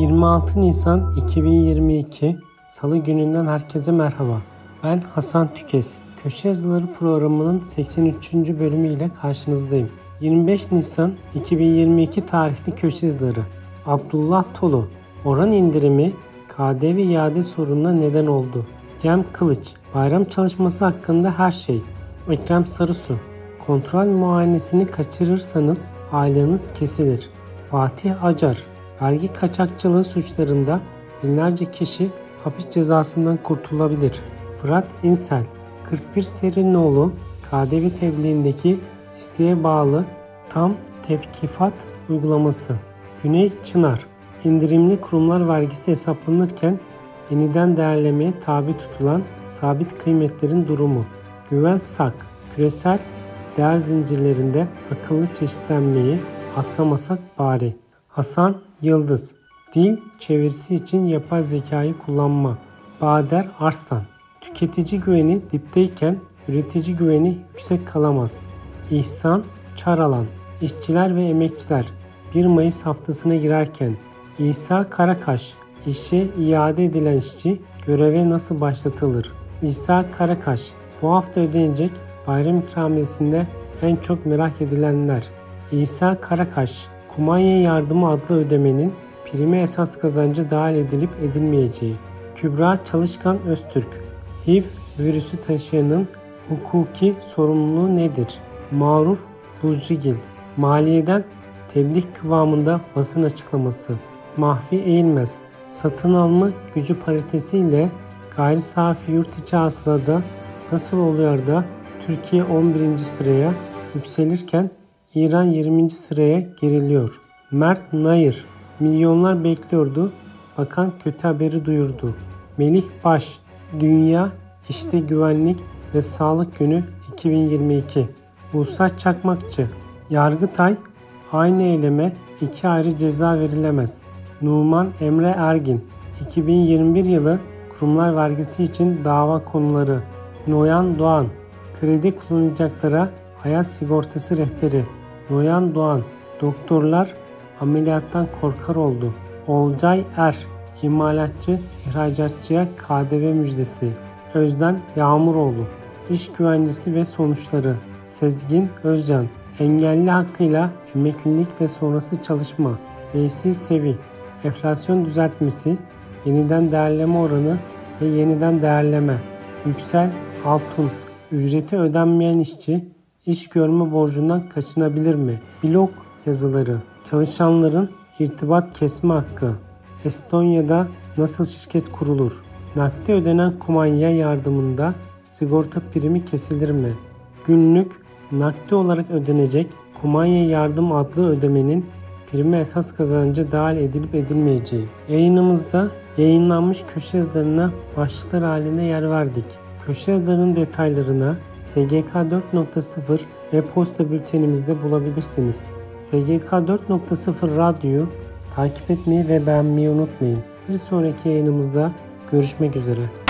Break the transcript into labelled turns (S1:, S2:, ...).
S1: 26 Nisan 2022 Salı gününden herkese merhaba. Ben Hasan Tükes. Köşe Yazıları programının 83. bölümüyle karşınızdayım. 25 Nisan 2022 tarihli köşe yazıları. Abdullah Tolu. Oran indirimi KDV iade sorununa neden oldu. Cem Kılıç. Bayram çalışması hakkında her şey. Ekrem Sarısu. Kontrol muayenesini kaçırırsanız aileniz kesilir. Fatih Acar. Vergi kaçakçılığı suçlarında binlerce kişi hapis cezasından kurtulabilir. Fırat İnsel, 41 Serinoğlu, KDV tebliğindeki isteğe bağlı tam tevkifat uygulaması. Güney Çınar, indirimli kurumlar vergisi hesaplanırken yeniden değerlemeye tabi tutulan sabit kıymetlerin durumu. Güven Sak, küresel değer zincirlerinde akıllı çeşitlenmeyi atlamasak bari. Hasan Yıldız Dil çevirisi için yapay zekayı kullanma. Bader Arslan Tüketici güveni dipteyken üretici güveni yüksek kalamaz. İhsan Çaralan İşçiler ve emekçiler 1 Mayıs haftasına girerken İsa Karakaş işe iade edilen işçi göreve nasıl başlatılır? İsa Karakaş bu hafta ödenecek bayram ikramiyesinde en çok merak edilenler. İsa Karakaş Kumanya Yardımı adlı ödemenin prime esas kazancı dahil edilip edilmeyeceği. Kübra Çalışkan Öztürk HIV virüsü taşıyanın hukuki sorumluluğu nedir? Maruf Buzcigil Maliyeden tebliğ kıvamında basın açıklaması. Mahfi Eğilmez Satın alma gücü paritesiyle gayri safi yurt içi hasılada nasıl oluyor da Türkiye 11. sıraya yükselirken İran 20. sıraya geriliyor. Mert Nayır, milyonlar bekliyordu. Bakan kötü haberi duyurdu. Melih Baş, Dünya İşte Güvenlik ve Sağlık Günü 2022. Musa Çakmakçı, Yargıtay, aynı eyleme iki ayrı ceza verilemez. Numan Emre Ergin, 2021 yılı kurumlar vergisi için dava konuları. Noyan Doğan, kredi kullanacaklara hayat sigortası rehberi. Noyan Doğan, doktorlar ameliyattan korkar oldu. Olcay Er, imalatçı ihracatçıya KDV müjdesi. Özden Yağmuroğlu, iş güvencesi ve sonuçları. Sezgin Özcan, engelli hakkıyla emeklilik ve sonrası çalışma. Veysi Sevi, enflasyon düzeltmesi, yeniden değerleme oranı ve yeniden değerleme. Yüksel Altun, ücreti ödenmeyen işçi iş görme borcundan kaçınabilir mi? Blog yazıları, çalışanların irtibat kesme hakkı, Estonya'da nasıl şirket kurulur? Nakde ödenen kumanya yardımında sigorta primi kesilir mi? Günlük nakde olarak ödenecek kumanya yardım adlı ödemenin primi esas kazancı dahil edilip edilmeyeceği. Yayınımızda yayınlanmış köşe yazılarına başlıklar halinde yer verdik. Köşe yazılarının detaylarına SGK 4.0 e-posta bültenimizde bulabilirsiniz. SGK 4.0 Radyo'yu takip etmeyi ve beğenmeyi unutmayın. Bir sonraki yayınımızda görüşmek üzere.